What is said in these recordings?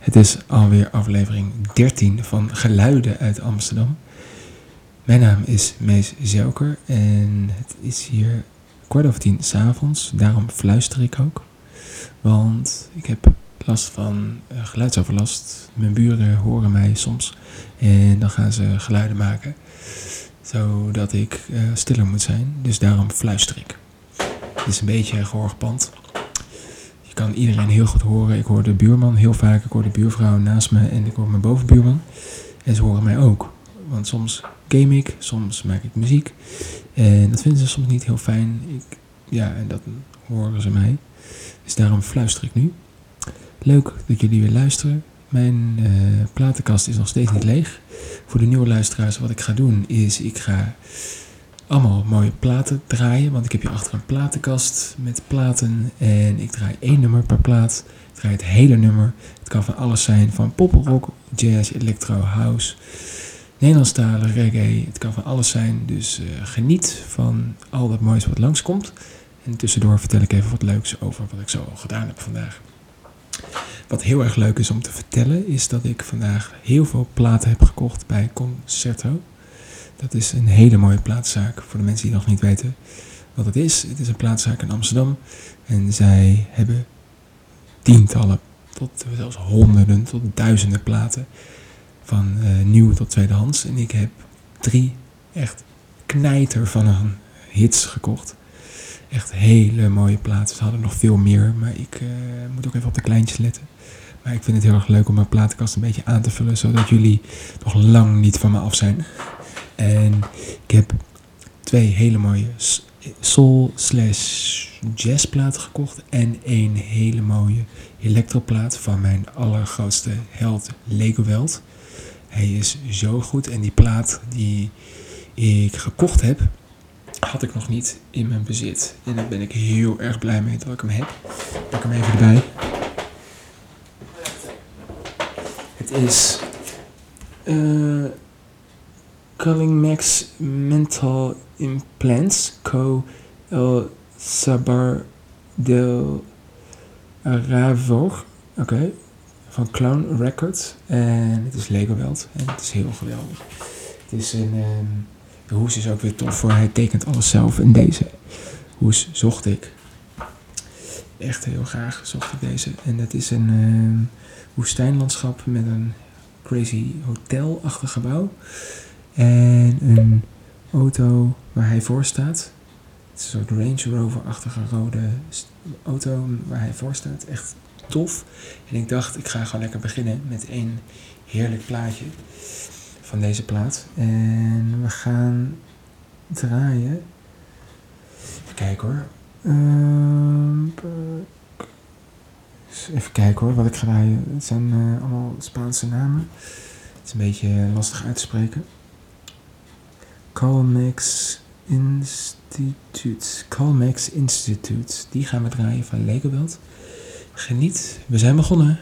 Het is alweer aflevering 13 van Geluiden uit Amsterdam. Mijn naam is Mees Zelker en het is hier kwart over tien s'avonds. Daarom fluister ik ook. Want ik heb last van uh, geluidsoverlast. Mijn buren horen mij soms en dan gaan ze geluiden maken. Zodat ik uh, stiller moet zijn. Dus daarom fluister ik. Het is een beetje gehoorgepand. Je kan iedereen heel goed horen. Ik hoor de buurman heel vaak. Ik hoor de buurvrouw naast me en ik hoor mijn bovenbuurman. En ze horen mij ook. Want soms game ik, soms maak ik muziek. En dat vinden ze soms niet heel fijn. Ik, ja, en dat horen ze mij. Dus daarom fluister ik nu. Leuk dat jullie weer luisteren. Mijn uh, platenkast is nog steeds niet leeg. Voor de nieuwe luisteraars, wat ik ga doen is, ik ga allemaal mooie platen draaien. Want ik heb hier achter een platenkast met platen. En ik draai één nummer per plaat. Ik draai het hele nummer. Het kan van alles zijn. Van poprock, jazz, electro, house. Nederlandstalen, reggae. Het kan van alles zijn. Dus uh, geniet van al dat moois wat langskomt. En tussendoor vertel ik even wat leuks over wat ik zo al gedaan heb vandaag. Wat heel erg leuk is om te vertellen is dat ik vandaag heel veel platen heb gekocht bij Concerto. Dat is een hele mooie plaatszaak voor de mensen die nog niet weten wat het is. Het is een plaatszaak in Amsterdam en zij hebben tientallen tot zelfs honderden tot duizenden platen van uh, nieuw tot tweedehands. En ik heb drie echt knijter van een hits gekocht. Echt hele mooie platen. Ze hadden nog veel meer, maar ik uh, moet ook even op de kleintjes letten. Maar ik vind het heel erg leuk om mijn platenkast een beetje aan te vullen, zodat jullie nog lang niet van me af zijn. En ik heb twee hele mooie soul slash jazzplaten gekocht. En een hele mooie elektroplaat van mijn allergrootste held Lego Welt. Hij is zo goed en die plaat die ik gekocht heb, had ik nog niet in mijn bezit. En daar ben ik heel erg blij mee dat ik hem heb. Ik pak hem even erbij. Het is uh, Culling Max Mental Implants Co. El Sabar del. Oké. Van Clown Records. En het is Lego Welt. En het is heel geweldig. Het is een... Um, hoes is ook weer tof voor. Hij tekent alles zelf. En deze hoes zocht ik. Echt heel graag zocht ik deze. En dat is een um, woestijnlandschap met een crazy hotelachtig gebouw. En een auto waar hij voor staat. Het is een soort Range Rover-achtige rode auto waar hij voor staat. Echt tof. En ik dacht, ik ga gewoon lekker beginnen met één heerlijk plaatje van deze plaat. En we gaan draaien. Even kijken hoor. Uh, even kijken hoor, wat ik ga draaien. Het zijn uh, allemaal Spaanse namen. Het is een beetje lastig uit te spreken. Institute. Calmex Institute. Die gaan we draaien van Legobelt. Geniet, we zijn begonnen.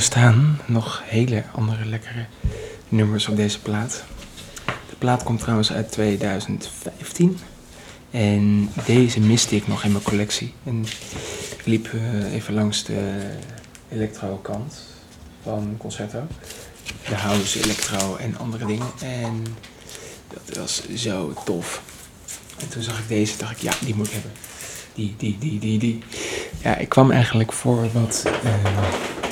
Er staan nog hele andere lekkere nummers op deze plaat. De plaat komt trouwens uit 2015. En deze miste ik nog in mijn collectie. En ik liep uh, even langs de electro-kant van Concerto. De house, electro en andere dingen. En dat was zo tof. En toen zag ik deze, dacht ik, ja, die moet ik hebben. Die, die, die, die, die. Ja, ik kwam eigenlijk voor wat uh,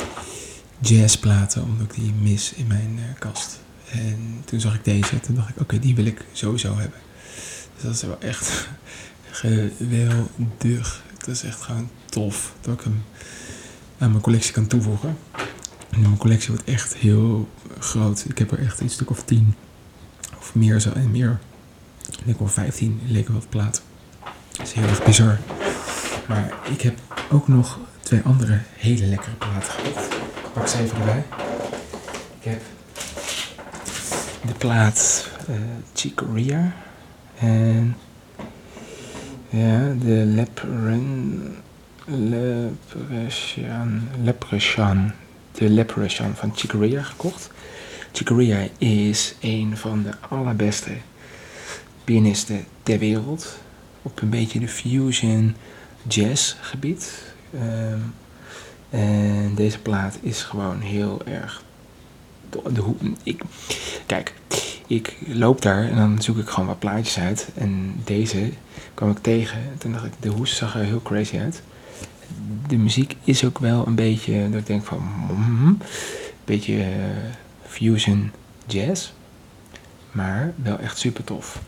jazzplaten, omdat ik die mis in mijn uh, kast. En toen zag ik deze, toen dacht ik, oké, die wil ik sowieso hebben. Dus dat is wel echt geweldig. Het is echt gewoon tof dat ik hem aan mijn collectie kan toevoegen. En mijn collectie wordt echt heel groot. Ik heb er echt een stuk of tien of meer zo en meer. Ik denk wel 15 leken wat plaat. Dat is heel erg bizar. Maar ik heb ook nog twee andere hele lekkere platen gekocht. Pak ze even erbij. Ik heb de plaat uh, Chicoria en ja, de Lepren, Leprechaun, Leprechaun, de Leprechaun van Chicoria gekocht. Chicoria is een van de allerbeste pianisten ter wereld. Op een beetje de fusion jazz gebied. Ehm, en deze plaat is gewoon heel erg. De, de, ik, kijk, ik loop daar en dan zoek ik gewoon wat plaatjes uit. En deze kwam ik tegen. En toen dacht ik, de hoes zag er heel crazy uit. De muziek is ook wel een beetje, dat ik denk van, een beetje uh, fusion jazz. Maar wel echt super tof.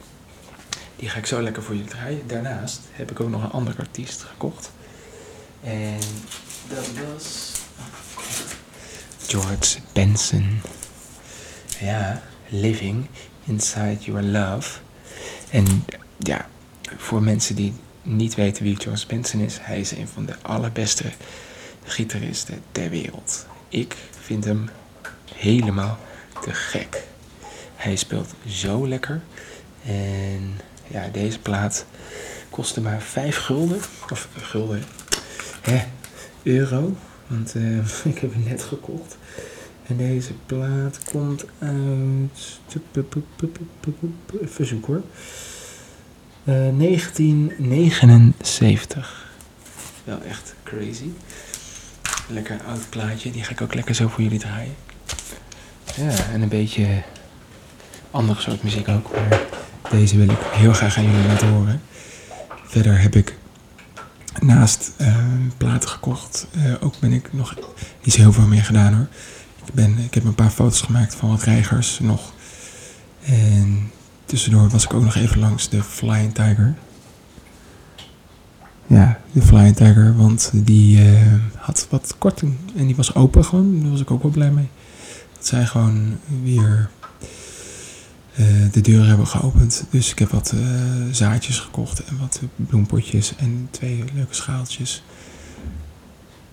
Die ga ik zo lekker voor je draaien. Daarnaast heb ik ook nog een andere artiest gekocht. En dat was George Benson. Ja, Living Inside Your Love. En ja, voor mensen die niet weten wie George Benson is, hij is een van de allerbeste gitaristen ter wereld. Ik vind hem helemaal te gek. Hij speelt zo lekker. En ja, deze plaat kostte maar 5 gulden. Of gulden. Hè, euro. Want uh, ik heb hem net gekocht. En deze plaat komt uit. Even zoeken hoor. Uh, eh, 1979. Wel echt crazy. Lekker oud plaatje. Die ga ik ook lekker zo voor jullie draaien. Ja, en een beetje andere soort muziek ook. Maar deze wil ik heel graag aan jullie laten horen. Verder heb ik naast uh, platen gekocht. Uh, ook ben ik nog niet heel veel meer gedaan hoor. Ik, ben, ik heb een paar foto's gemaakt van wat reigers nog. En tussendoor was ik ook nog even langs de Flying Tiger. Ja, de Flying Tiger, want die uh, had wat korting en die was open gewoon. Daar was ik ook wel blij mee. Dat zij gewoon weer de deuren hebben geopend. Dus ik heb wat uh, zaadjes gekocht en wat bloempotjes en twee leuke schaaltjes.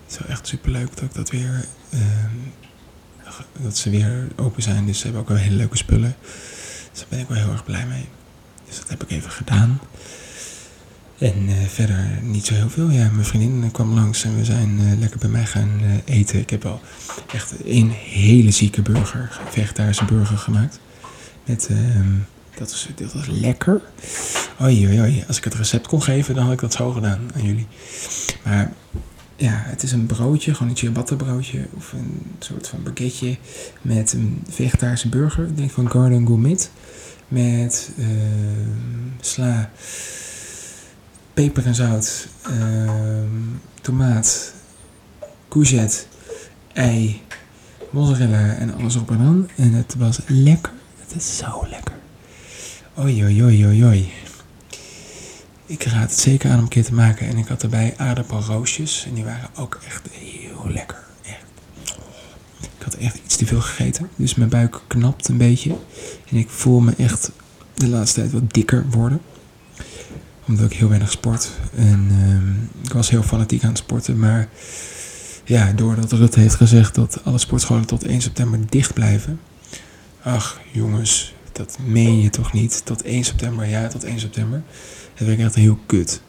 Het is wel echt super leuk dat ik dat weer. Dat ze weer open zijn. Dus ze hebben ook wel hele leuke spullen. Dus daar ben ik wel heel erg blij mee. Dus dat heb ik even gedaan. En verder niet zo heel veel. Ja, mijn vriendin kwam langs en we zijn lekker bij mij gaan eten. Ik heb al echt een hele zieke burger, vegetarische burger gemaakt. Met, ehm, dat, was, dat was lekker. Oei, oei, oei. Als ik het recept kon geven, dan had ik dat zo gedaan aan jullie. Maar ja, het is een broodje, gewoon een ciabatta broodje. Of een soort van baguette met een vegetarische burger. Ik denk van Garden Gourmet. Met uh, sla, peper en zout, uh, tomaat, courgette, ei, mozzarella en alles op en aan. En het was lekker. Het is zo lekker. Oei, oei, oei, oei, oei. Ik raad het zeker aan om een keer te maken. En ik had erbij aardappelroosjes. En die waren ook echt heel lekker. Echt. Ik had echt iets te veel gegeten. Dus mijn buik knapt een beetje. En ik voel me echt de laatste tijd wat dikker worden. Omdat ik heel weinig sport. En uh, ik was heel fanatiek aan het sporten. Maar ja, doordat Rutte heeft gezegd dat alle sportscholen tot 1 september dicht blijven Ach, jongens, dat meen je toch niet? Tot 1 september, ja, tot 1 september. Vind ik echt heel kut.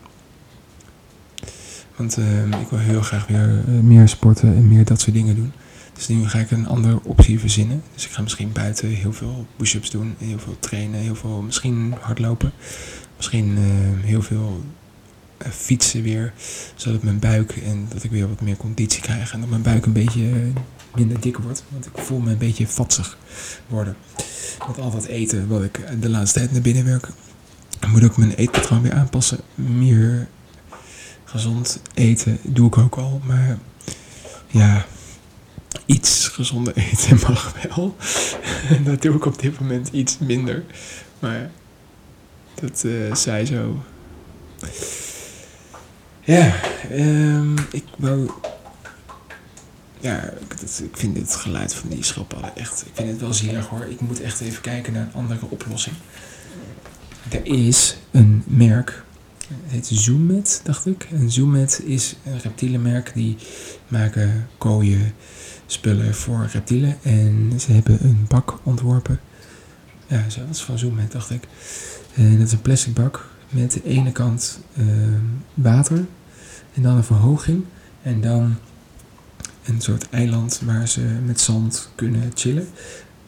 Want uh, ik wil heel graag weer uh, meer sporten en meer dat soort dingen doen. Dus nu ga ik een andere optie verzinnen. Dus ik ga misschien buiten heel veel push-ups doen, heel veel trainen, heel veel misschien hardlopen. Misschien uh, heel veel uh, fietsen weer, zodat mijn buik en dat ik weer wat meer conditie krijg en dat mijn buik een beetje uh, minder dik wordt. Want ik voel me een beetje vatsig worden. Met al dat eten wat ik de laatste tijd naar binnen werk, moet ik mijn eetpatroon weer aanpassen. Meer gezond eten doe ik ook al, maar ja, iets gezonder eten mag wel. En dat doe ik op dit moment iets minder. Maar dat uh, zij zo. Ja, um, ik wou. Ja, dat, ik vind het geluid van die schildpadden echt. Ik vind het wel zielig hoor. Ik moet echt even kijken naar een andere oplossing. Er is een merk. Het heet Zoomet, dacht ik. En Zoomet is een reptielenmerk. Die maken kooien, spullen voor reptielen. En ze hebben een bak ontworpen. Ja, zoals van Zoomet, dacht ik. En dat is een plastic bak met de ene kant uh, water en dan een verhoging. En dan een soort eiland waar ze met zand kunnen chillen.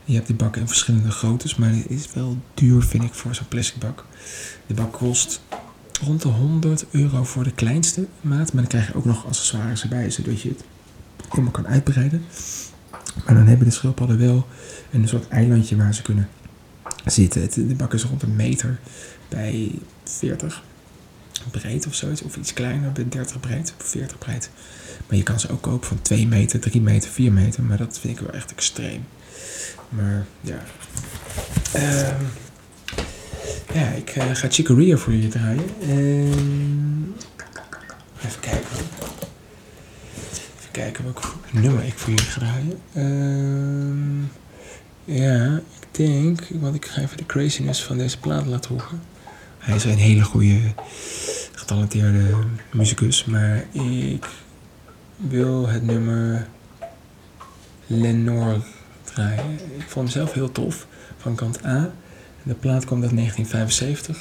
Je hebt die bak in verschillende groottes, maar het is wel duur vind ik voor zo'n plastic bak. De bak kost rond de 100 euro voor de kleinste maat, maar dan krijg je ook nog accessoires erbij, zodat je het helemaal kan uitbreiden. Maar dan hebben de schildpadden wel een soort eilandje waar ze kunnen zitten. De bak is rond een meter bij 40 breed of zoiets. Of iets kleiner bij 30 breed of 40 breed. Maar je kan ze ook kopen van 2 meter, 3 meter, 4 meter. Maar dat vind ik wel echt extreem. Maar ja. Um, ja, ik uh, ga Chicoria voor je draaien. En... Even kijken. Even kijken welk nummer ik voor jullie ga draaien. Um, ja, ik denk, want ik ga even de craziness van deze plaat laten horen. Hij is een hele goede, getalenteerde muzikus, maar ik wil het nummer Lenore draaien. Ik vond hem zelf heel tof van kant A. De plaat komt uit 1975.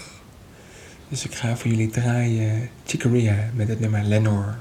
Dus ik ga voor jullie draaien Chicoria met het nummer Lenore.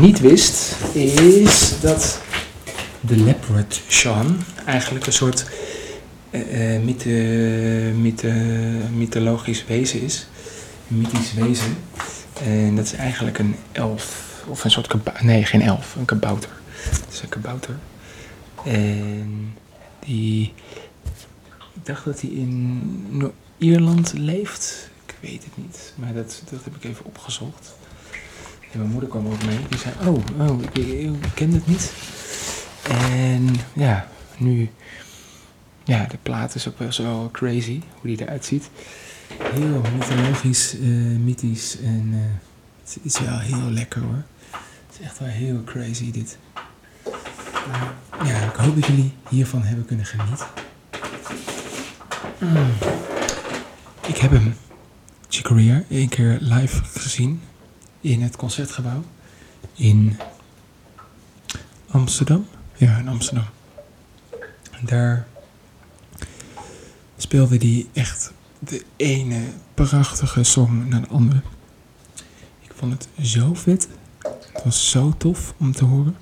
Niet wist, is dat de leopard Sean eigenlijk een soort mythe, mythe, mythologisch wezen is. Mythisch wezen. En dat is eigenlijk een elf. Of een soort kabouter. Nee, geen elf. Een kabouter. Het is een kabouter. En die... Ik dacht dat hij in Ierland leeft. Ik weet het niet. Maar dat, dat heb ik even opgezocht. En mijn moeder kwam ook mee. Die zei, oh, oh ik, ken het niet. En ja, nu... Ja, de plaat is ook wel zo crazy, hoe die eruit ziet. Heel mythologisch, uh, mythisch en uh, het is wel heel lekker hoor. Het is echt wel heel crazy dit. Ja, ik hoop dat jullie hiervan hebben kunnen genieten. Mm. Ik heb hem, Chicoria, één keer live gezien in het concertgebouw in Amsterdam. Ja, in Amsterdam. Daar speelde hij echt de ene prachtige song naar de andere. Ik vond het zo vet. Het was zo tof om te horen.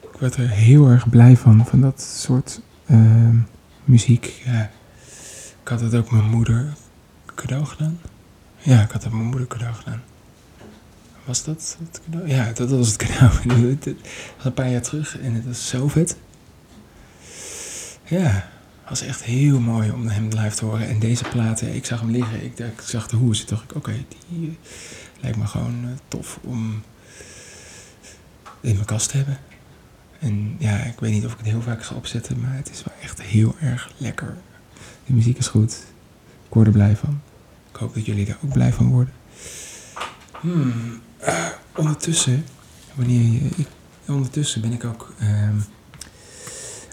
Ik werd er heel erg blij van, van dat soort uh, muziek. Ik had het ook mijn moeder cadeau gedaan. Ja, ik had het mijn moeder cadeau gedaan. Was dat het cadeau? Ja, dat was het. Het was een paar jaar terug en het was zo vet. Ja, was echt heel mooi om hem live te horen. En deze platen, ik zag hem liggen, ik, ik zag de dacht ik, oké, die lijkt me gewoon uh, tof om in mijn kast te hebben. En ja, ik weet niet of ik het heel vaak ga opzetten, maar het is wel echt heel erg lekker. De muziek is goed. Ik word er blij van. Ik hoop dat jullie er ook blij van worden. Hmm. Uh, ondertussen, wanneer ik, ondertussen ben ik ook ehm,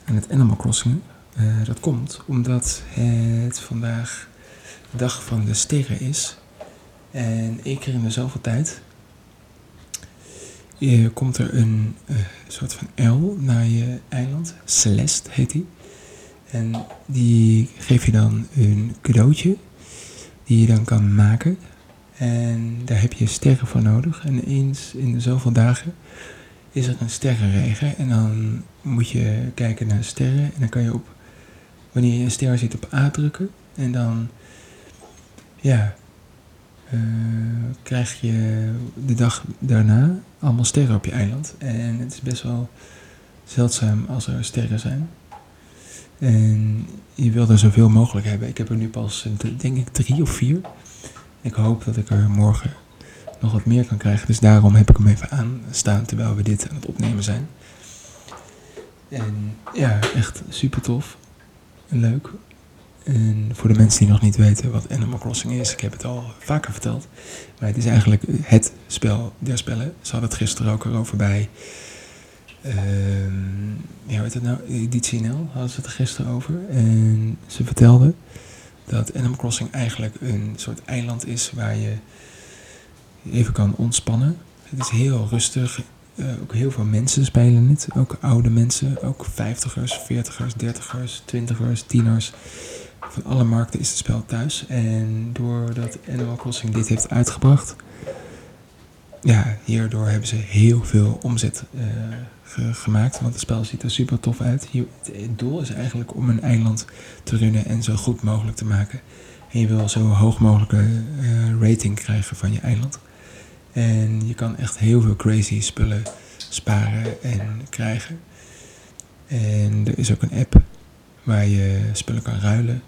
aan het Animal Crossing uh, dat komt omdat het vandaag dag van de sterren is. En één keer in de zoveel tijd je, komt er een soort van L naar je eiland. Celeste heet die. En die geef je dan een cadeautje die je dan kan maken. En daar heb je sterren voor nodig. En eens in zoveel dagen is er een sterrenregen. En dan moet je kijken naar sterren. En dan kan je op wanneer je een ster ziet op A drukken. En dan, ja, uh, krijg je de dag daarna allemaal sterren op je eiland. En het is best wel zeldzaam als er sterren zijn. En je wil er zoveel mogelijk hebben. Ik heb er nu pas, denk ik, drie of vier. Ik hoop dat ik er morgen nog wat meer kan krijgen. Dus daarom heb ik hem even aanstaan terwijl we dit aan het opnemen zijn. En ja, echt super tof leuk. En voor de mensen die nog niet weten wat Animal Crossing is, ik heb het al vaker verteld. Maar het is eigenlijk het spel der spellen. Ze hadden het gisteren ook erover bij. Uh, ja, weet het nou? Editie NL hadden ze het er gisteren over. En ze vertelden dat Animal Crossing eigenlijk een soort eiland is waar je even kan ontspannen. Het is heel rustig, uh, ook heel veel mensen spelen het. Ook oude mensen, ook vijftigers, veertigers, dertigers, twintigers, tieners. Van alle markten is het spel thuis. En doordat Animal Crossing dit heeft uitgebracht, ja, hierdoor hebben ze heel veel omzet uh, gemaakt. Want het spel ziet er super tof uit. Het doel is eigenlijk om een eiland te runnen en zo goed mogelijk te maken. En je wil zo hoog mogelijke uh, rating krijgen van je eiland. En je kan echt heel veel crazy spullen sparen en krijgen. En er is ook een app waar je spullen kan ruilen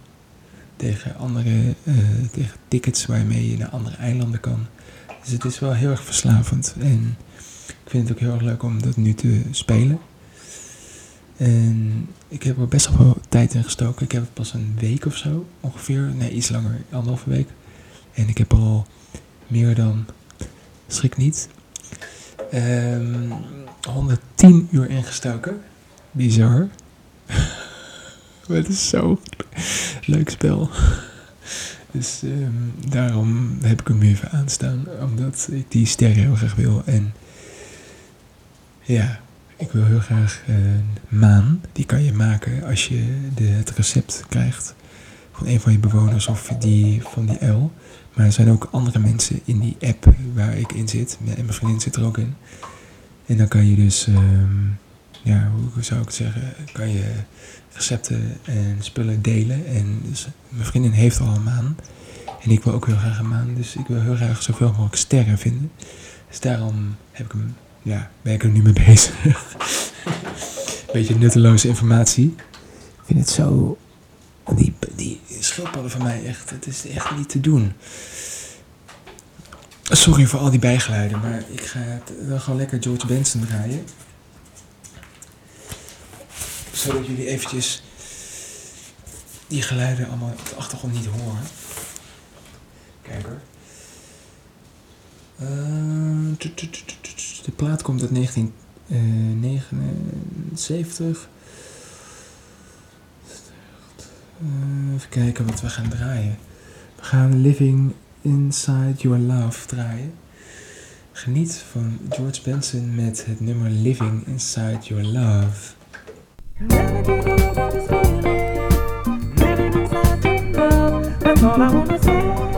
tegen andere uh, tegen tickets waarmee je naar andere eilanden kan. Dus het is wel heel erg verslavend. En ik vind het ook heel erg leuk om dat nu te spelen. En ik heb er best wel tijd in gestoken. Ik heb het pas een week of zo ongeveer. Nee, iets langer, anderhalve week. En ik heb al meer dan schrik niet. Um, ehm, 110 uur ingestoken. Bizar. het is zo leuk spel. Dus um, daarom heb ik hem even aanstaan. Omdat ik die ster heel graag wil. En ja, ik wil heel graag een maan. Die kan je maken als je de, het recept krijgt van een van je bewoners of die van die L. Maar er zijn ook andere mensen in die app waar ik in zit. En mijn vriendin zit er ook in. En dan kan je dus, ehm, ja, hoe zou ik het zeggen, kan je recepten en spullen delen. En dus mijn vriendin heeft al een maan. En ik wil ook heel graag een maan. Dus ik wil heel graag zoveel mogelijk sterren vinden. Dus daarom heb ik hem, ja, ben ik er nu mee bezig. Beetje nutteloze informatie. Ik vind het zo die, die schildpadden van mij echt, het is echt niet te doen. Sorry voor al die bijgeluiden, maar ik ga wel gewoon lekker George Benson draaien. Zodat jullie eventjes die geluiden allemaal op de achtergrond niet horen. Kijk hoor. Uh, de plaat komt uit 1979. Uh, even kijken wat we gaan draaien. We gaan Living Inside Your Love draaien. Geniet van George Benson met het nummer Living Inside Your Love. All I say.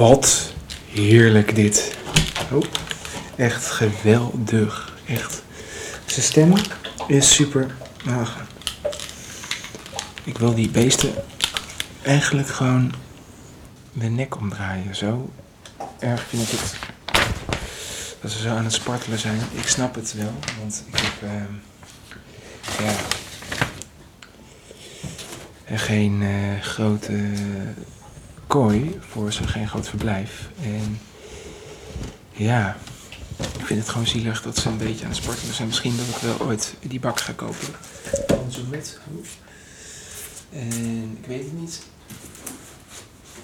Wat heerlijk dit. Oh, echt geweldig. Echt. Zijn stem is super. Ach. Ik wil die beesten eigenlijk gewoon de nek omdraaien. Zo erg vind ik het dat ze zo aan het spartelen zijn. Ik snap het wel, want ik heb uh, ja, geen uh, grote kooi voor ze, geen groot verblijf. En ja, ik vind het gewoon zielig dat ze een beetje aan het spartelen zijn. Misschien dat ik wel ooit die bak ga kopen. Zo met. En ik weet het niet.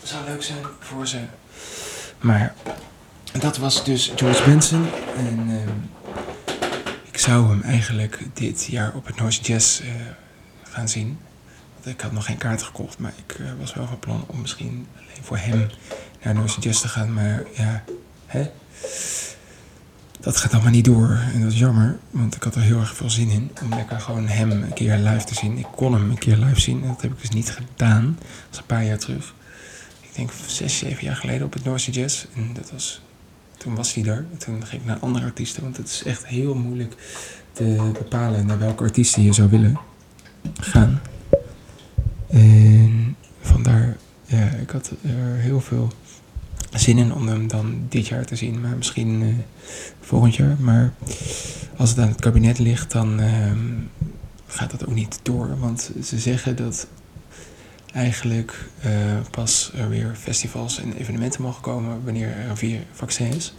Zou leuk zijn voor ze. Maar dat was dus George Benson. En uh, ik zou hem eigenlijk dit jaar op het Noise Jazz uh, gaan zien. Ik had nog geen kaart gekocht, maar ik uh, was wel van plan om misschien alleen voor hem naar Noise Jazz te gaan. Maar ja, hè? dat gaat allemaal niet door. En dat is jammer, want ik had er heel erg veel zin in om lekker gewoon hem een keer live te zien. Ik kon hem een keer live zien en dat heb ik dus niet gedaan. Dat is een paar jaar terug. Ik denk zes, zeven jaar geleden op het Noise Jazz. En dat was toen was hij er. Toen ging ik naar andere artiesten, want het is echt heel moeilijk te bepalen naar welke artiesten je zou willen gaan. En vandaar, ja, ik had er heel veel zin in om hem dan dit jaar te zien, maar misschien uh, volgend jaar. Maar als het aan het kabinet ligt, dan uh, gaat dat ook niet door. Want ze zeggen dat eigenlijk uh, pas er weer festivals en evenementen mogen komen wanneer er een vier vaccin is.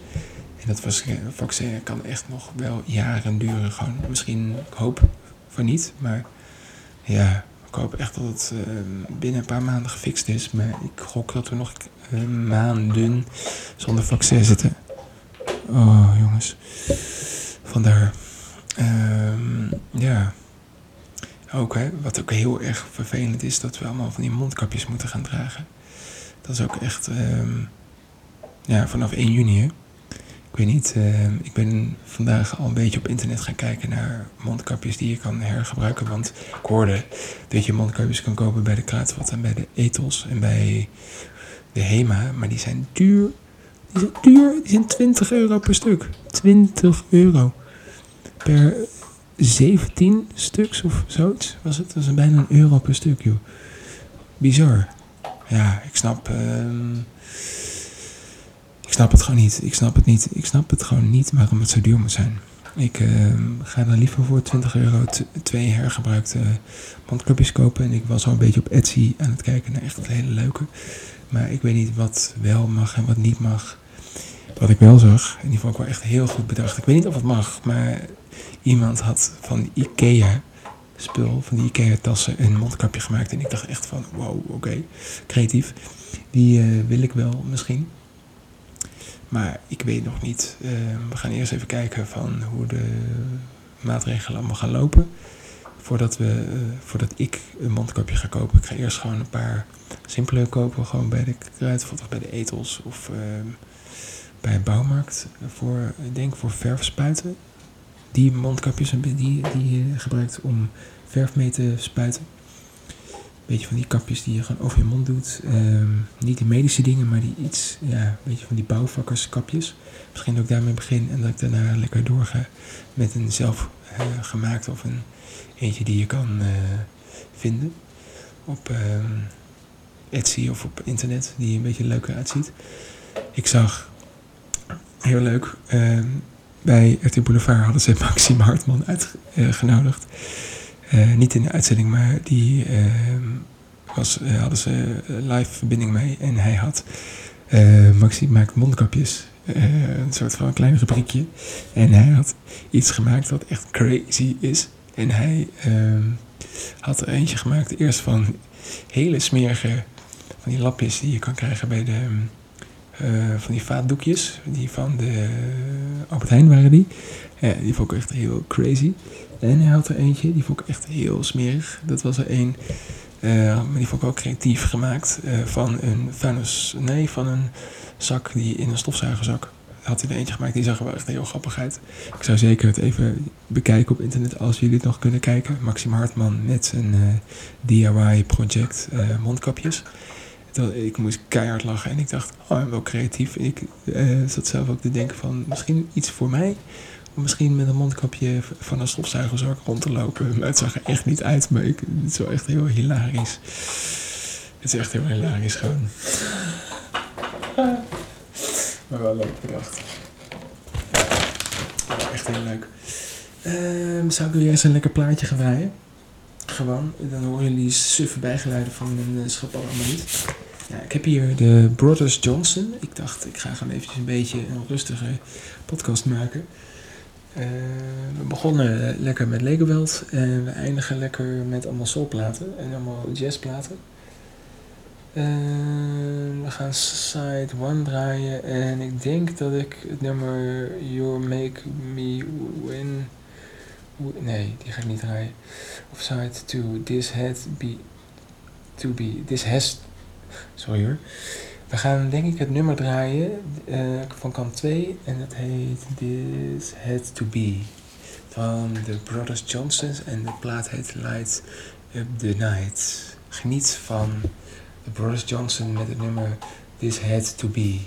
En dat vaccin kan echt nog wel jaren duren. Gewoon. Misschien, ik hoop van niet, maar ja, ik hoop echt dat het uh, binnen een paar maanden gefixt is. Maar ik gok dat we nog uh, maanden zonder vaccin zitten. Oh, jongens. Vandaar. Um, ja. Ook, hè, wat ook heel erg vervelend is, dat we allemaal van die mondkapjes moeten gaan dragen. Dat is ook echt, um, ja, vanaf 1 juni. Hè. Ik weet niet, uh, ik ben vandaag al een beetje op internet gaan kijken naar mondkapjes die je kan hergebruiken. Want ik hoorde dat je mondkapjes kan kopen bij de Kruidvat en bij de Ethos en bij de Hema. Maar die zijn duur. Die zijn duur, die zijn 20 euro per stuk. 20 euro per 17 stuks of zoiets was het. Dat is bijna een euro per stuk, joh. Bizar. Ja, ik snap. Ik snap het gewoon niet. Ik snap het niet. Ik snap het gewoon niet waarom het zo duur moet zijn. Ik uh, ga dan liever voor 20 euro twee hergebruikte mondkapjes kopen. En ik was al een beetje op Etsy aan het kijken naar echt hele leuke. Maar ik weet niet wat wel mag en wat niet mag. Wat ik wel zag, en die vond ik wel echt heel goed bedacht. Ik weet niet of het mag, maar iemand had van Ikea spul, van die Ikea tassen, een mondkapje gemaakt. En ik dacht echt van, wow, oké, creatief. Die uh, wil ik wel misschien. Maar ik weet nog niet. Uh, we gaan eerst even kijken van hoe de maatregelen allemaal gaan lopen. Voordat, we, uh, voordat ik een mondkapje ga kopen. Ik ga eerst gewoon een paar simpele kopen. Gewoon bij de kruidvat bij de etels. Of bij een bouwmarkt. Voor, ik denk voor verfspuiten die mondkapjes die, die je gebruikt om verf mee te spuiten. Beetje van die kapjes die je gewoon over je mond doet. Um, niet die medische dingen, maar die iets, ja, een beetje van die bouwvakkerskapjes. Misschien dat ik daarmee begin en dat ik daarna lekker doorga met een zelf uh, of een eentje die je kan uh, vinden op uh, Etsy of op internet, die een beetje leuker uitziet. Ik zag, heel leuk, ehm, bij RT Boulevard hadden ze Maxime Hartman uitgenodigd. Uh, niet in de uitzending, maar die uh, was, uh, hadden ze live verbinding mee. En hij had, Maxime maakt mondkapjes, een soort van klein rubriekje. En hij had iets gemaakt wat echt crazy is. En hij ehm, had er eentje gemaakt, eerst van hele smerige, van die lapjes die je kan krijgen bij de van die vaatdoekjes. Die van de Albert Heijn waren die. Die vond ik echt heel crazy. En hij had er eentje, die vond ik echt heel smerig. Dat was er één, maar die vond ik ook creatief gemaakt. van een vuilnis, nee, van een zak die in een stofzuigerzak. Had hij er eentje gemaakt, die zag er wel echt heel grappig uit. Ik zou zeker het even bekijken op internet als jullie het nog kunnen kijken. Maxime Hartman met zijn DIY project mondkapjes. Ik moest keihard lachen. En ik dacht, oh, wel creatief. Ik zat zelf ook te denken van, misschien iets voor mij. Misschien met een mondkapje van een stofzuiger rond te lopen. Maar het zag er echt niet uit. Maar ik, het is wel echt heel hilarisch. Het is echt heel hilarisch gewoon. Maar wel leuk bedacht. Echt heel leuk. Uh, zou ik jullie eerst een lekker plaatje gaan draaien? Gewoon. Dan horen jullie suffe bijgeluiden van mijn uh, schap allemaal niet. Ja, ik heb hier de Brothers Johnson. Ik dacht, ik ga gewoon eventjes een beetje een rustige podcast maken. Uh, we begonnen lekker met Legoweld en we eindigen lekker met allemaal soulplaten en allemaal jazzplaten. Uh, we gaan side 1 draaien en ik denk dat ik het nummer You Make Me Win. Nee, die ga ik niet draaien. Of side 2. This had be. To be. This has. Sorry hoor. We gaan denk ik het nummer draaien uh, van kant 2 en dat heet This Had To Be van de Brothers Johnsons en de plaat heet Light Up The Night. Geniet van de Brothers Johnson met het nummer This Had To Be.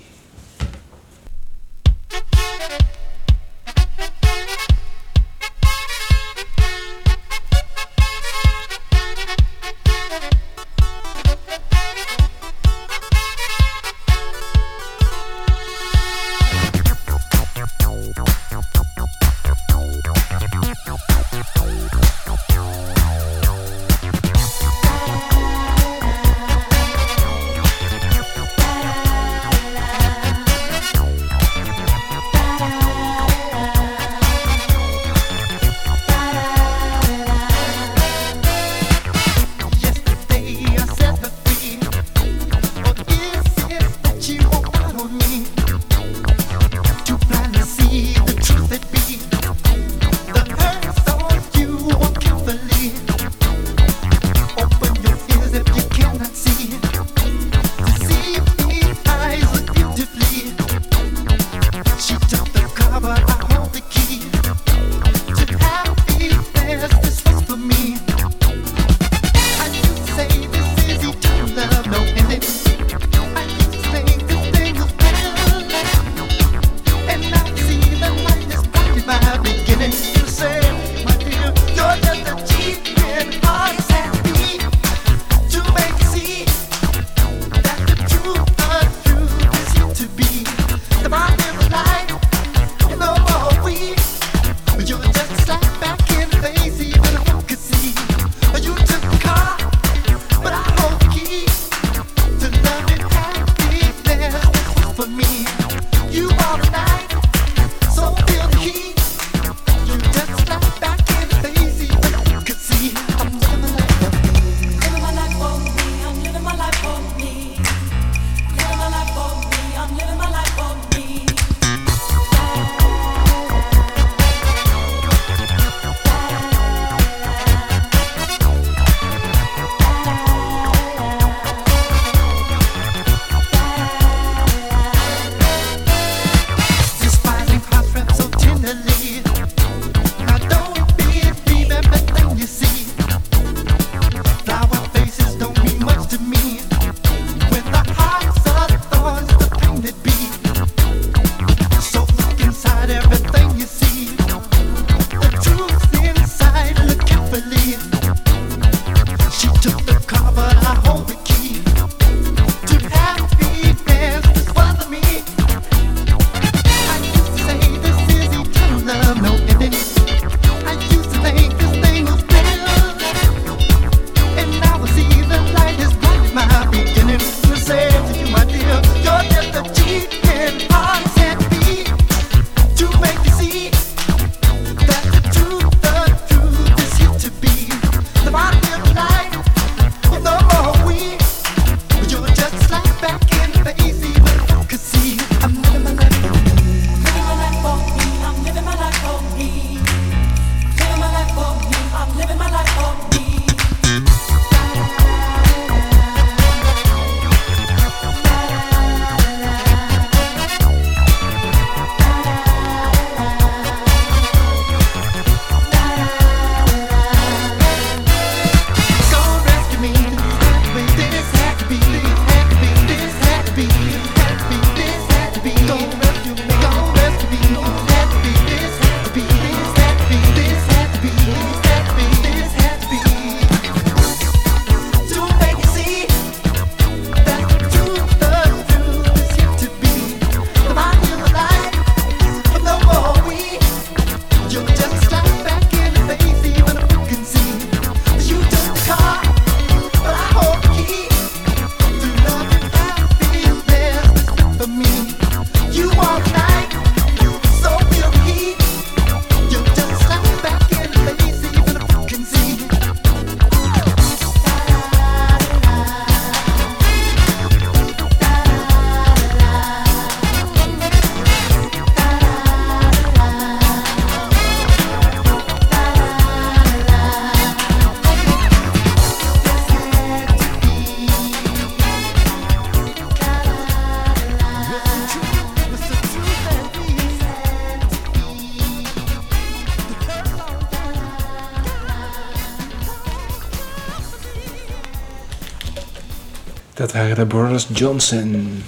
De Brothers Johnson.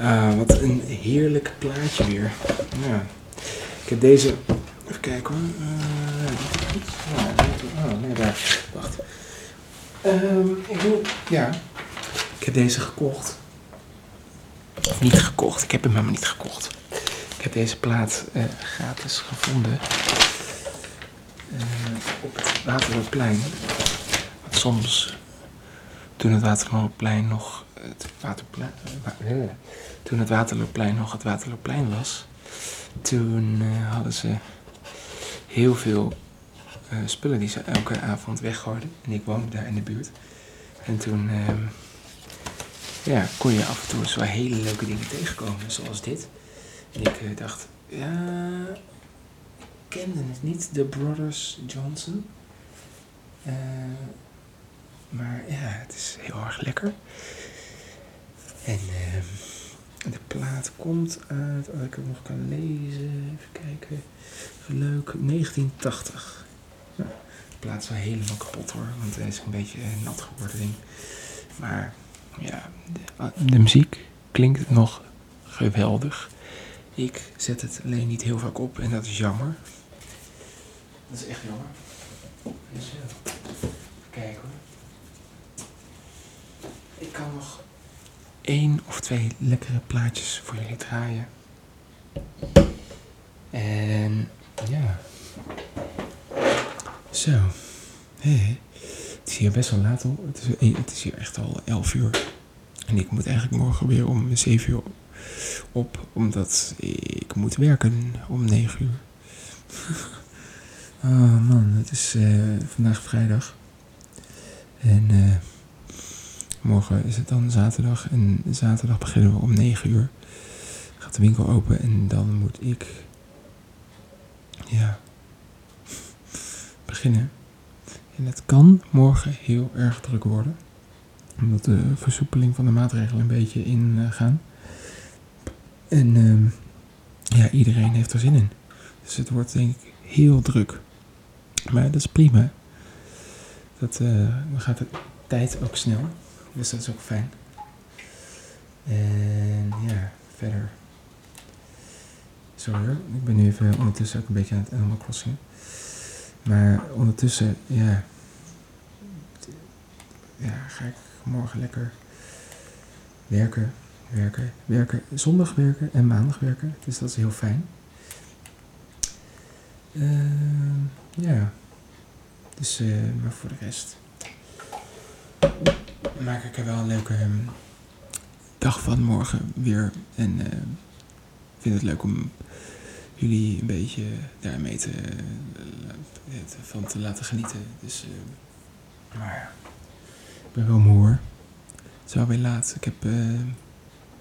Ah, wat een heerlijk plaatje weer. Ja. Ik heb deze. Even kijken hoor. Uh, oh, nee, daar. Wacht. Um, ik ja. Ik heb deze gekocht. Of niet gekocht. Ik heb hem helemaal niet gekocht. Ik heb deze plaat uh, gratis gevonden. Uh, op het Waterloopplein. Want soms toen het Waterloopplein nog het Waterplein, toen het Waterloopplein nog het Waterloopplein was, toen uh, hadden ze heel veel spullen die ze elke avond weggooiden. En ik woonde daar in de buurt. En toen uh, ja, kon je af en toe zo hele leuke dingen tegenkomen, zoals dit. En ik dacht, ja, ik kende het niet, de Brothers Johnson. Maar ja, het is heel erg lekker. En uh, de plaat komt uit, als ik het nog kan lezen, even kijken. Leuk, 1980. Nou, de plaat is wel helemaal kapot hoor, want hij is een beetje nat geworden. Maar ja, de, de, muziek klinkt nog geweldig. Ik zet het alleen niet heel vaak op en dat is jammer. Dat is echt jammer. Dus ja, kijk hoor. Ik kan nog één of twee lekkere plaatjes voor jullie draaien. En ja. Zo. Het is hier best wel laat al. Het is, het is hier echt al 11 uur. En ik moet eigenlijk morgen weer om 7 uur op. Omdat ik moet werken om 9 uur. oh man, het is uh, vandaag vrijdag. En uh, Morgen is het dan zaterdag en zaterdag beginnen we om 9 uur. Gaat de winkel open en dan moet ik ja, beginnen. En het kan morgen heel erg druk worden. Omdat de versoepeling van de maatregelen een beetje ingaan. en uh, ja, iedereen heeft er zin in. Dus het wordt denk ik heel druk. Maar dat is prima. Dat, dan gaat de tijd ook snel. Dus dat is ook fijn. En ja, verder. Sorry hoor, ik ben nu even ondertussen ook een beetje aan het Animal Crossing. Maar ondertussen, ja. Ja, ga ik morgen lekker werken, werken, werken. Zondag werken en maandag werken. Dus dat is heel fijn. Uh, ja. Dus, uh, maar voor de rest maak ik er wel een leuke ehm, dag van morgen weer. En uh, vind het leuk om jullie een beetje daarmee te, uh, van te laten genieten. Dus, uh, maar ja, ik ben wel moe hoor. Het is alweer laat. Ik heb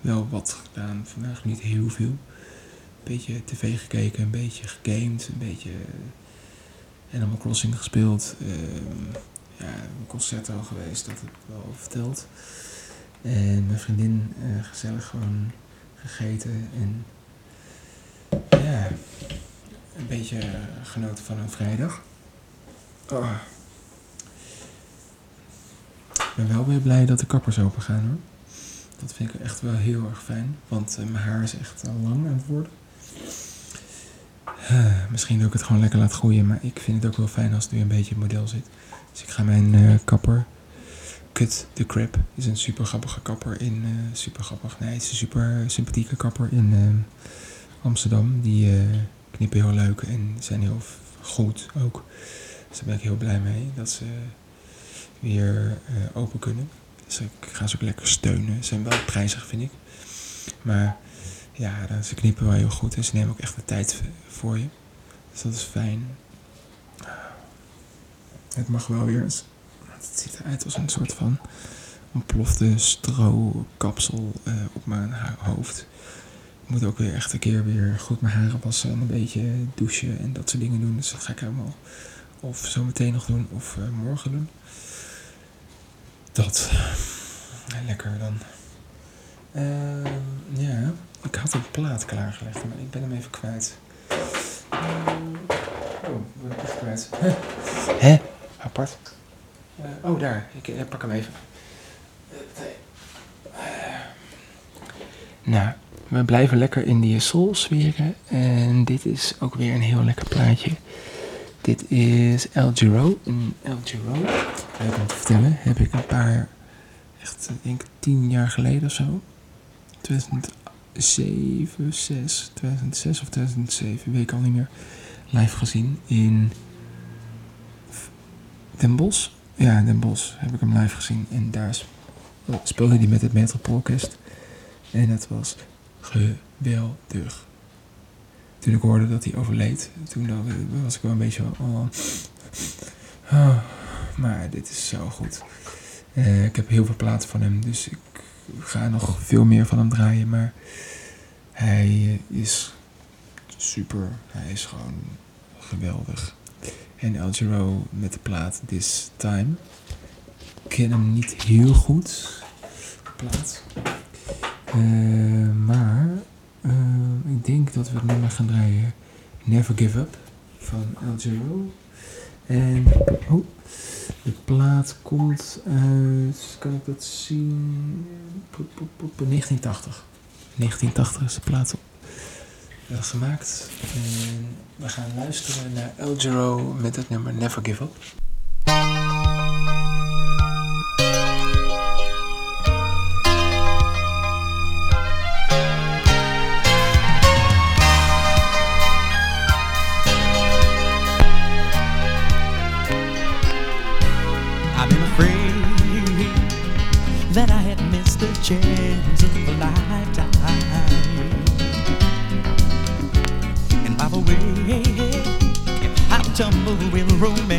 wel wat gedaan vandaag, niet heel veel. Een beetje tv gekeken, een beetje gegamed, een beetje Animal Crossing gespeeld. Ja, een concert al geweest, dat heb ik wel verteld. En mijn vriendin uh, gezellig gewoon gegeten en ja, een beetje genoten van een vrijdag. Oh. Ik ben wel weer blij dat de kappers open gaan hoor. Dat vind ik echt wel heel erg fijn, want uh, mijn haar is echt al lang aan het worden. Uh, misschien doe ik het gewoon lekker laten groeien, maar ik vind het ook wel fijn als het weer een beetje in het model zit. Dus ik ga mijn uh, kapper, Cut the Crap, is een super grappige kapper in, uh, super grappig, nee, het is een super sympathieke kapper in uh, Amsterdam. Die knippen heel leuk en zijn heel goed ook. Dus daar ben ik heel blij mee dat ze weer open kunnen. Dus ik ga ze ook lekker steunen. Ze zijn wel prijzig, vind ik. Maar ja, ze knippen wel heel goed en ze nemen ook echt de tijd voor je. Dus dat is fijn. Het mag wel weer eens. Het ziet eruit als een soort van ontplofte strokapsel uh, op mijn hoofd. Ik moet ook weer echt een keer weer goed mijn haren wassen en een beetje douchen en dat soort dingen doen. Dus dat ga ik helemaal of zo meteen nog doen of uh, morgen doen. Dat. Lekker dan. Uh, ja, ik had een plaat klaargelegd, maar ik ben hem even kwijt. oh, ik ben echt kwijt. Hè? apart. Eh, oh, daar. Ik uh, pak hem even. Eh, nou, we blijven lekker in die sol sferen. En dit is ook weer een heel lekker plaatje. Dit is El Giro. En El Giro, Heb om te vertellen, heb ik een paar, echt ik denk tien jaar geleden of zo. 2007, 6, 2006 of 2007, weet ik al niet meer. Live gezien in Den Bosch. Ja, Den Bosch heb ik hem live gezien. En daar speelde hij met het Metropoolorkest. En het was geweldig. Toen ik hoorde dat hij overleed, toen was ik wel een beetje oh, oh, maar dit is zo goed. Uh, ik heb heel veel platen van hem, dus ik ga nog veel meer van hem draaien. Maar hij is super. Hij is gewoon geweldig. En El met de plaat This Time. Ik ken hem niet heel goed. Plaat. Uh, maar uh, ik denk dat we het nummer gaan draaien. Never Give Up van El. En oh, de plaat komt uit, kan ik dat zien? 1980. 1980 is de plaat uh, gemaakt. En we gaan luisteren naar El Giro met het nummer Never Give Up. chance of a lifetime. Tumble with romance,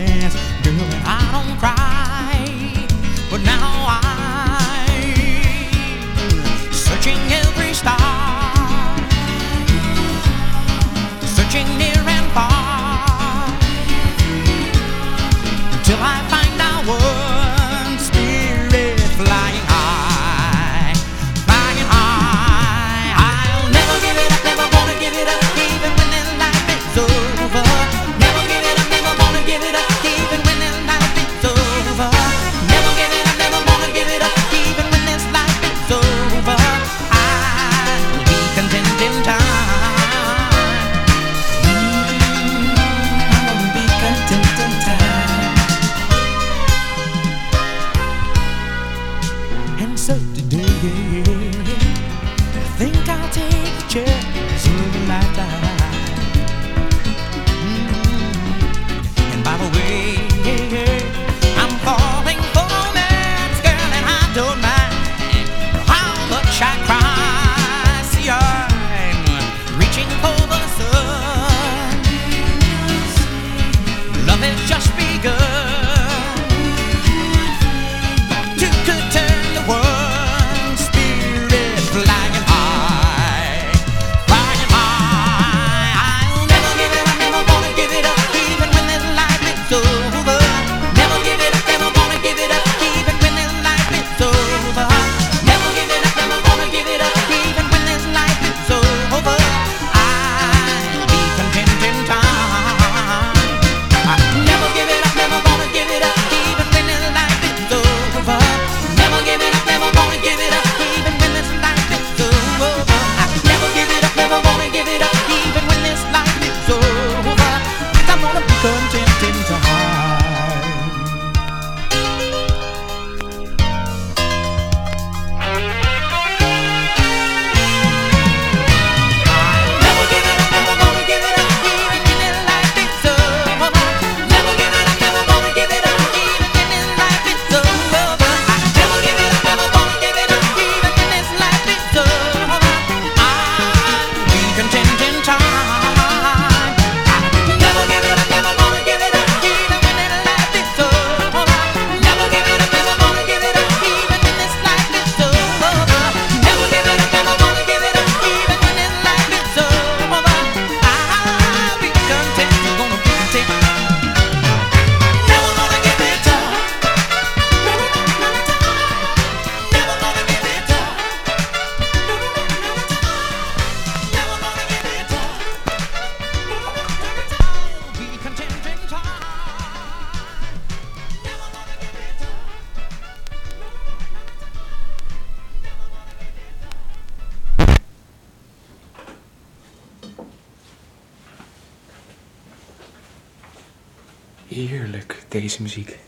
heerlijk, deze muziek.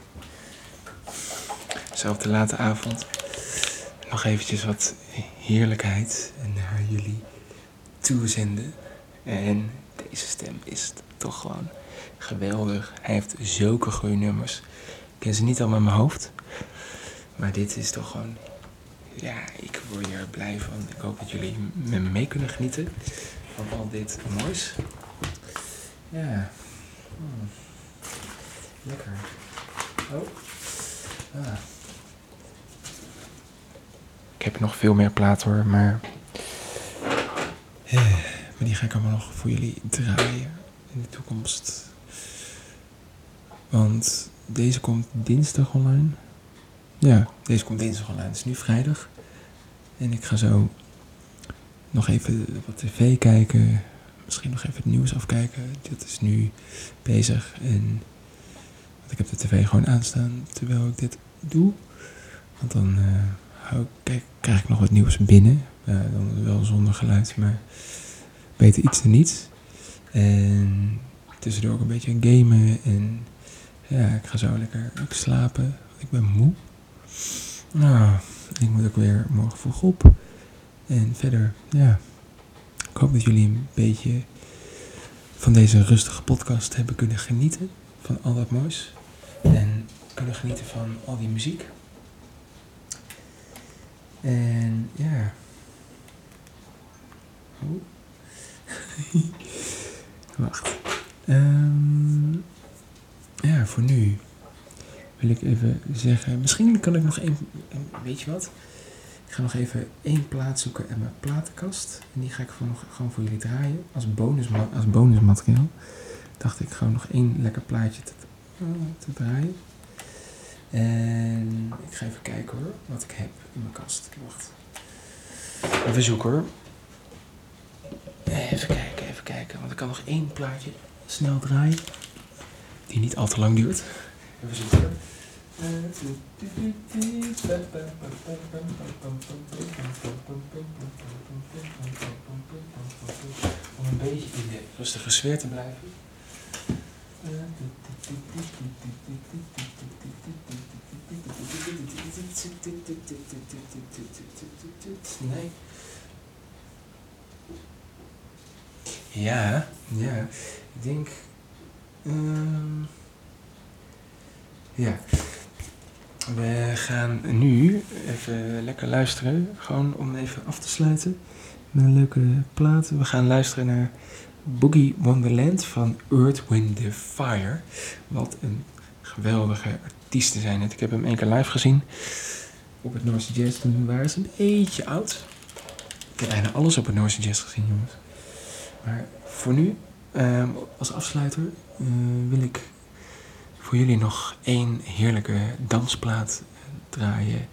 Op de late avond nog eventjes wat heerlijkheid naar jullie toezenden. En deze stem is toch gewoon geweldig. Hij heeft zulke goede nummers. Ik ken ze niet allemaal in mijn hoofd. Maar dit is toch gewoon... Ja, ik word hier blij van. Ik hoop dat jullie met me mee kunnen genieten van al dit moois. Ja. Lekker. Oh. Ah. Ik heb nog veel meer plaat hoor, maar... Eh, maar die ga ik allemaal nog voor jullie draaien in de toekomst. Want deze komt dinsdag online. Ja, deze komt dinsdag online. Het is nu vrijdag. En ik ga zo nog even wat tv kijken. Misschien nog even het nieuws afkijken. Dat is nu bezig. En ik heb de tv gewoon aanstaan terwijl ik dit doe. Want dan kijk, krijg ik nog wat nieuws binnen. Uh, dan wel zonder geluid, maar beter iets dan niets. En tussendoor ook een beetje gamen. En ja, ik ga zo lekker ook slapen. Ik ben moe. Nou, ik moet ook weer morgen vroeg op. En verder, ja. Ik hoop dat jullie een beetje van deze rustige podcast hebben kunnen genieten. Van al dat moois. En kunnen genieten van al die muziek. En ja. Oh. Wacht. Um, ja, voor nu wil ik even zeggen. Misschien kan ik nog één. Weet je wat? Ik ga nog even één plaat zoeken in mijn platenkast. En die ga ik gewoon, gewoon voor jullie draaien. Als, bonus, als bonusmateriaal. Dacht ik gewoon nog één lekker plaatje te draaien. En ik ga even kijken hoor, wat ik heb in mijn kast. Wacht. Even zoeken hoor. Even kijken, even kijken. Want ik kan nog één plaatje snel draaien. Die niet al te lang duurt. Even zoeken. Om een beetje in de rustige sfeer te blijven. Nee. Ja, ja. Ik denk. Um, ja. We gaan nu even lekker luisteren. Gewoon om even af te sluiten. Met een leuke plaat. We gaan luisteren naar Boogie Wonderland van Earth, Wind, Fire. Wat een geweldige artiesten zijn het. Ik heb hem één keer live gezien. Op het Noorse Jazz. Toen waren ze een beetje oud. Ik heb bijna alles op het Noorse Jazz gezien, jongens. Maar voor nu, ehm, als afsluiter, uh, wil ik voor jullie nog één heerlijke dansplaat draaien.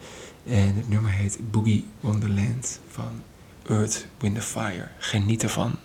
En het nummer heet Boogie Wonderland van Earth, Wind Fire. Geniet ervan.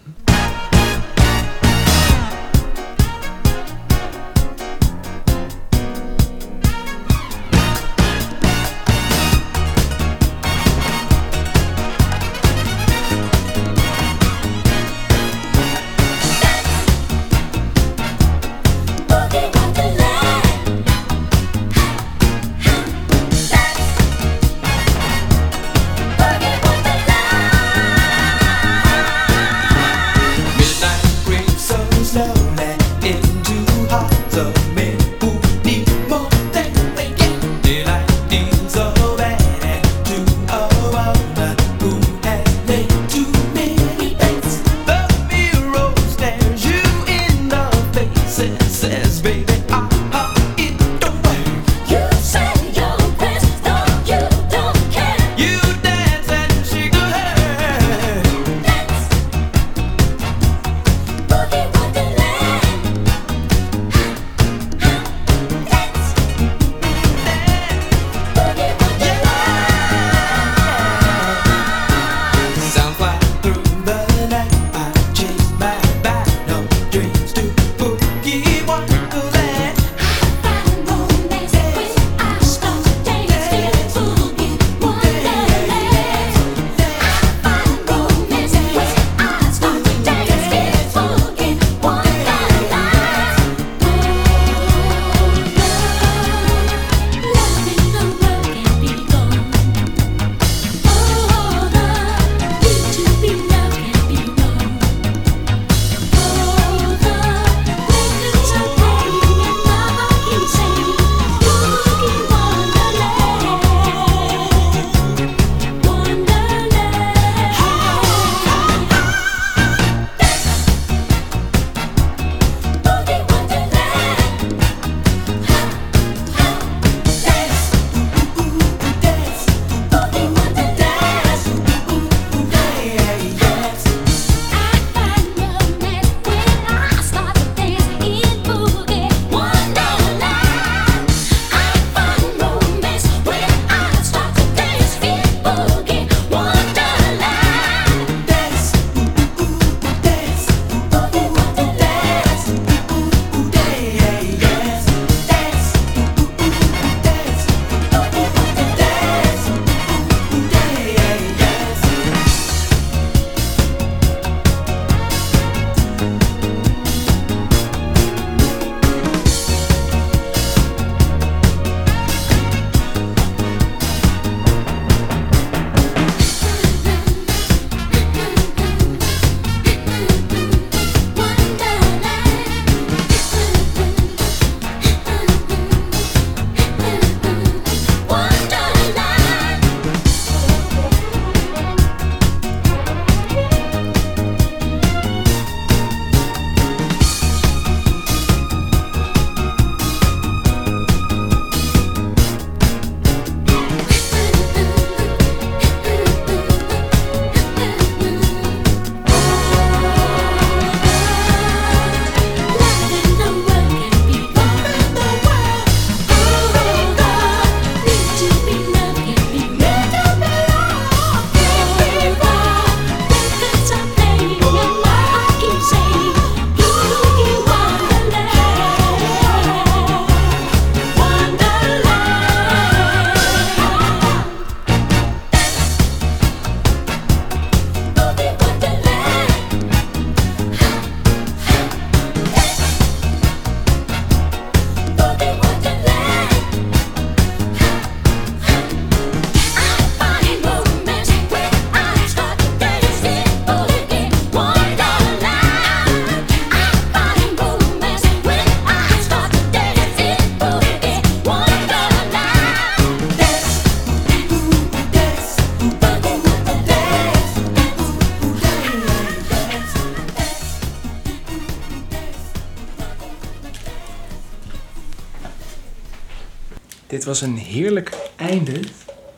Dit was een heerlijk einde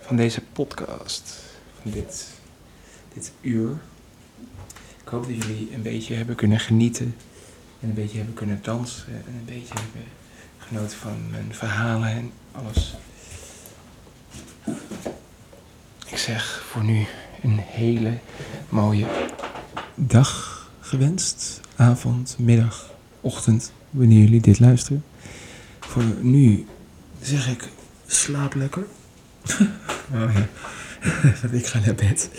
van deze podcast. Van dit, dit uur. Ik hoop dat jullie een beetje hebben kunnen genieten. En een beetje hebben kunnen dansen. En een beetje hebben genoten van mijn verhalen en alles. Ik zeg voor nu een hele mooie dag gewenst. Avond, middag, ochtend, wanneer jullie dit luisteren. Voor nu zeg ik, slaap lekker. oh ja, ik ga naar bed.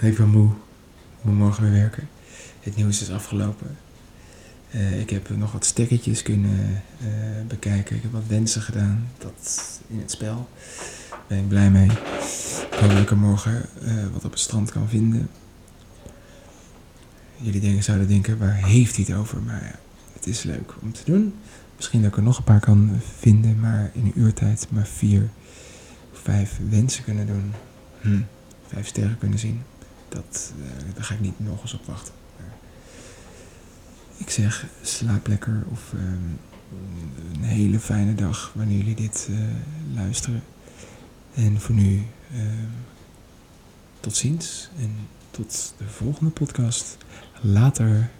ik ben moe. Ik moet morgen weer werken. Het nieuws is afgelopen. Uh, ik heb nog wat stekkertjes kunnen uh, bekijken. Ik heb wat wensen gedaan. Dat in het spel. Daar ben ik blij mee. Ik hoop dat ik er morgen uh, wat op het strand kan vinden. Jullie denken, zouden denken, waar heeft hij het over? Maar ja, het is leuk om te doen. Misschien dat ik er nog een paar kan vinden, maar in een uurtijd maar vier of vijf wensen kunnen doen. Hm, vijf sterren kunnen zien. Dat, uh, daar ga ik niet nog eens op wachten. Ik zeg, slaap lekker of uh, een hele fijne dag wanneer jullie dit uh, luisteren. En voor nu, tot ziens en tot de volgende podcast. Later.